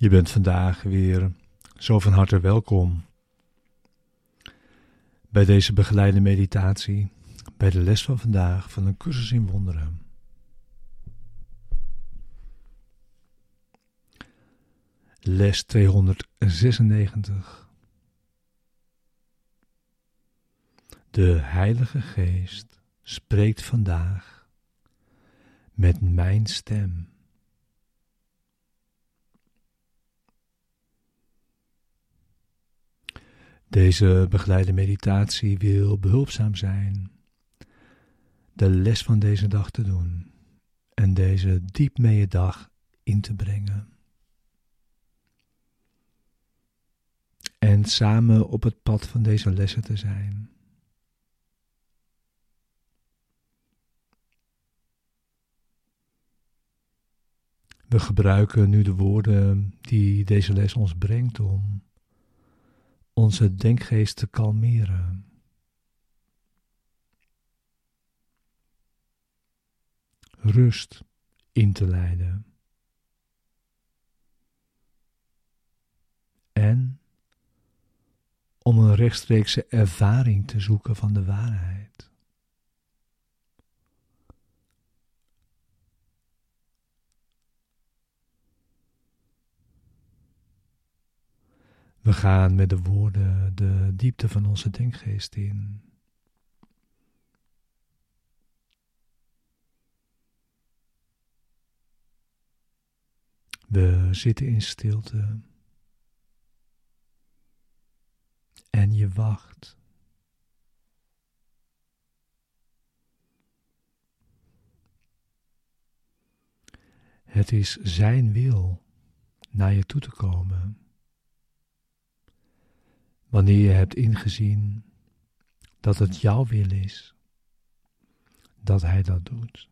Je bent vandaag weer zo van harte welkom bij deze begeleide meditatie, bij de les van vandaag van een cursus in wonderen. Les 296. De Heilige Geest spreekt vandaag met mijn stem. Deze begeleide meditatie wil behulpzaam zijn de les van deze dag te doen en deze diep mee dag in te brengen. En samen op het pad van deze lessen te zijn. We gebruiken nu de woorden die deze les ons brengt om onze denkgeest te kalmeren. Rust in te leiden. En om een rechtstreekse ervaring te zoeken van de waarheid. We gaan met de woorden de diepte van onze denkgeest in. We zitten in stilte. En je wacht. Het is Zijn wil naar je toe te komen wanneer je hebt ingezien dat het jouw wil is, dat Hij dat doet.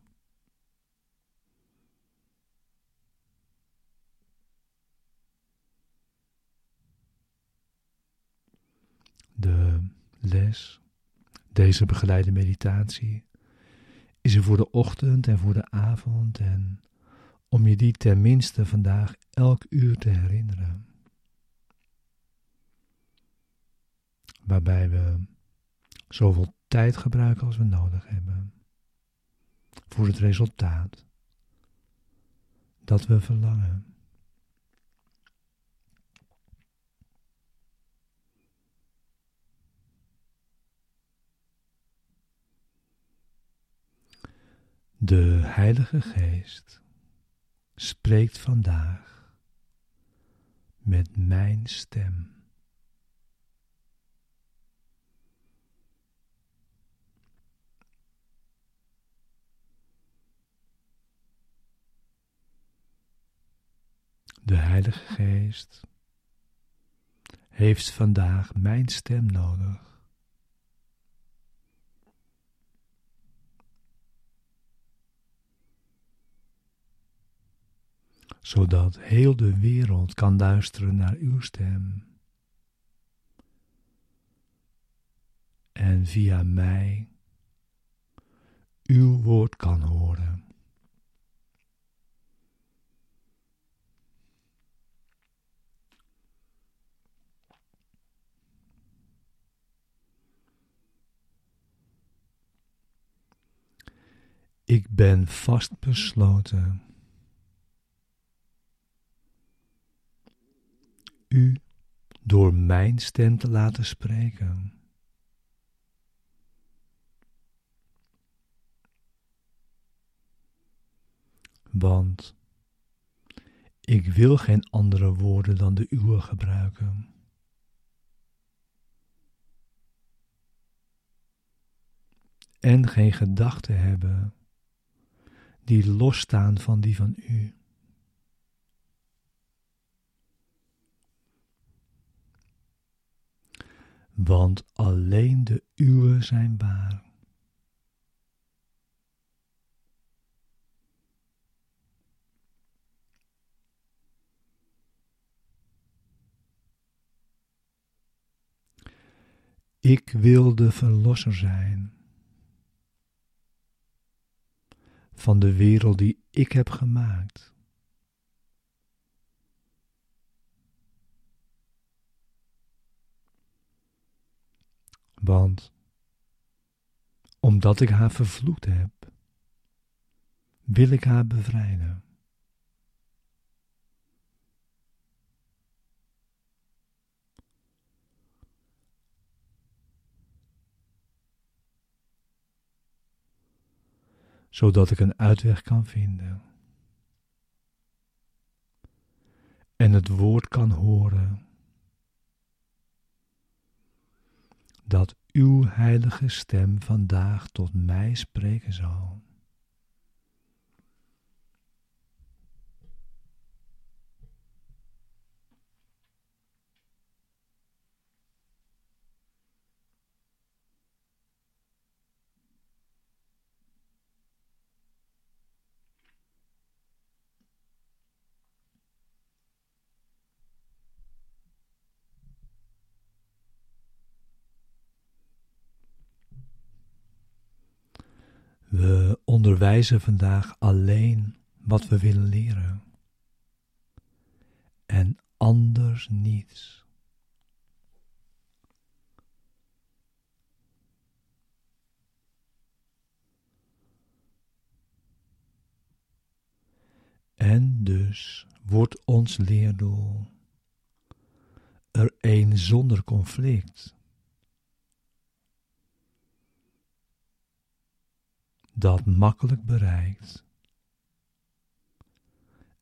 De les, deze begeleide meditatie, is er voor de ochtend en voor de avond en om je die tenminste vandaag elk uur te herinneren. Waarbij we zoveel tijd gebruiken als we nodig hebben voor het resultaat dat we verlangen. De Heilige Geest spreekt vandaag met mijn stem. De Heilige Geest heeft vandaag mijn stem nodig. Zodat heel de wereld kan luisteren naar uw stem. En via mij uw woord kan horen. Ik ben vastbesloten. U door mijn stem te laten spreken. Want ik wil geen andere woorden dan de uwe gebruiken. En geen gedachten hebben die losstaan van die van u. Want alleen de uwe zijn waar. Ik wil de verlosser zijn. van de wereld die ik heb gemaakt. Want omdat ik haar vervloekt heb, wil ik haar bevrijden. Zodat ik een uitweg kan vinden. En het woord kan horen dat uw heilige stem vandaag tot mij spreken zal. We onderwijzen vandaag alleen wat we willen leren en anders niets. En dus wordt ons leerdoel er een zonder conflict. Dat makkelijk bereikt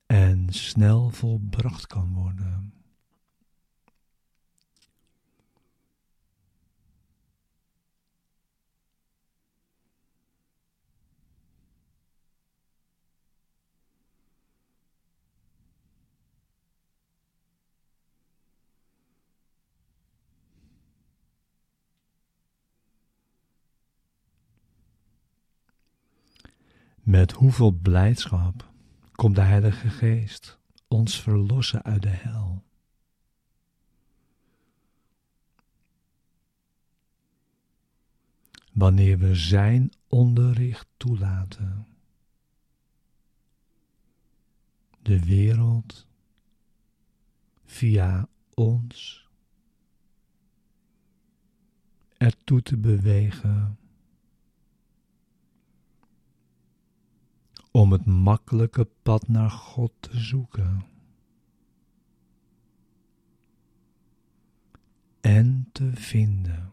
en snel volbracht kan worden. Met hoeveel blijdschap komt de Heilige Geest ons verlossen uit de hel. Wanneer we Zijn onderricht toelaten, de wereld via ons ertoe te bewegen om het makkelijke pad naar God te zoeken. En te vinden.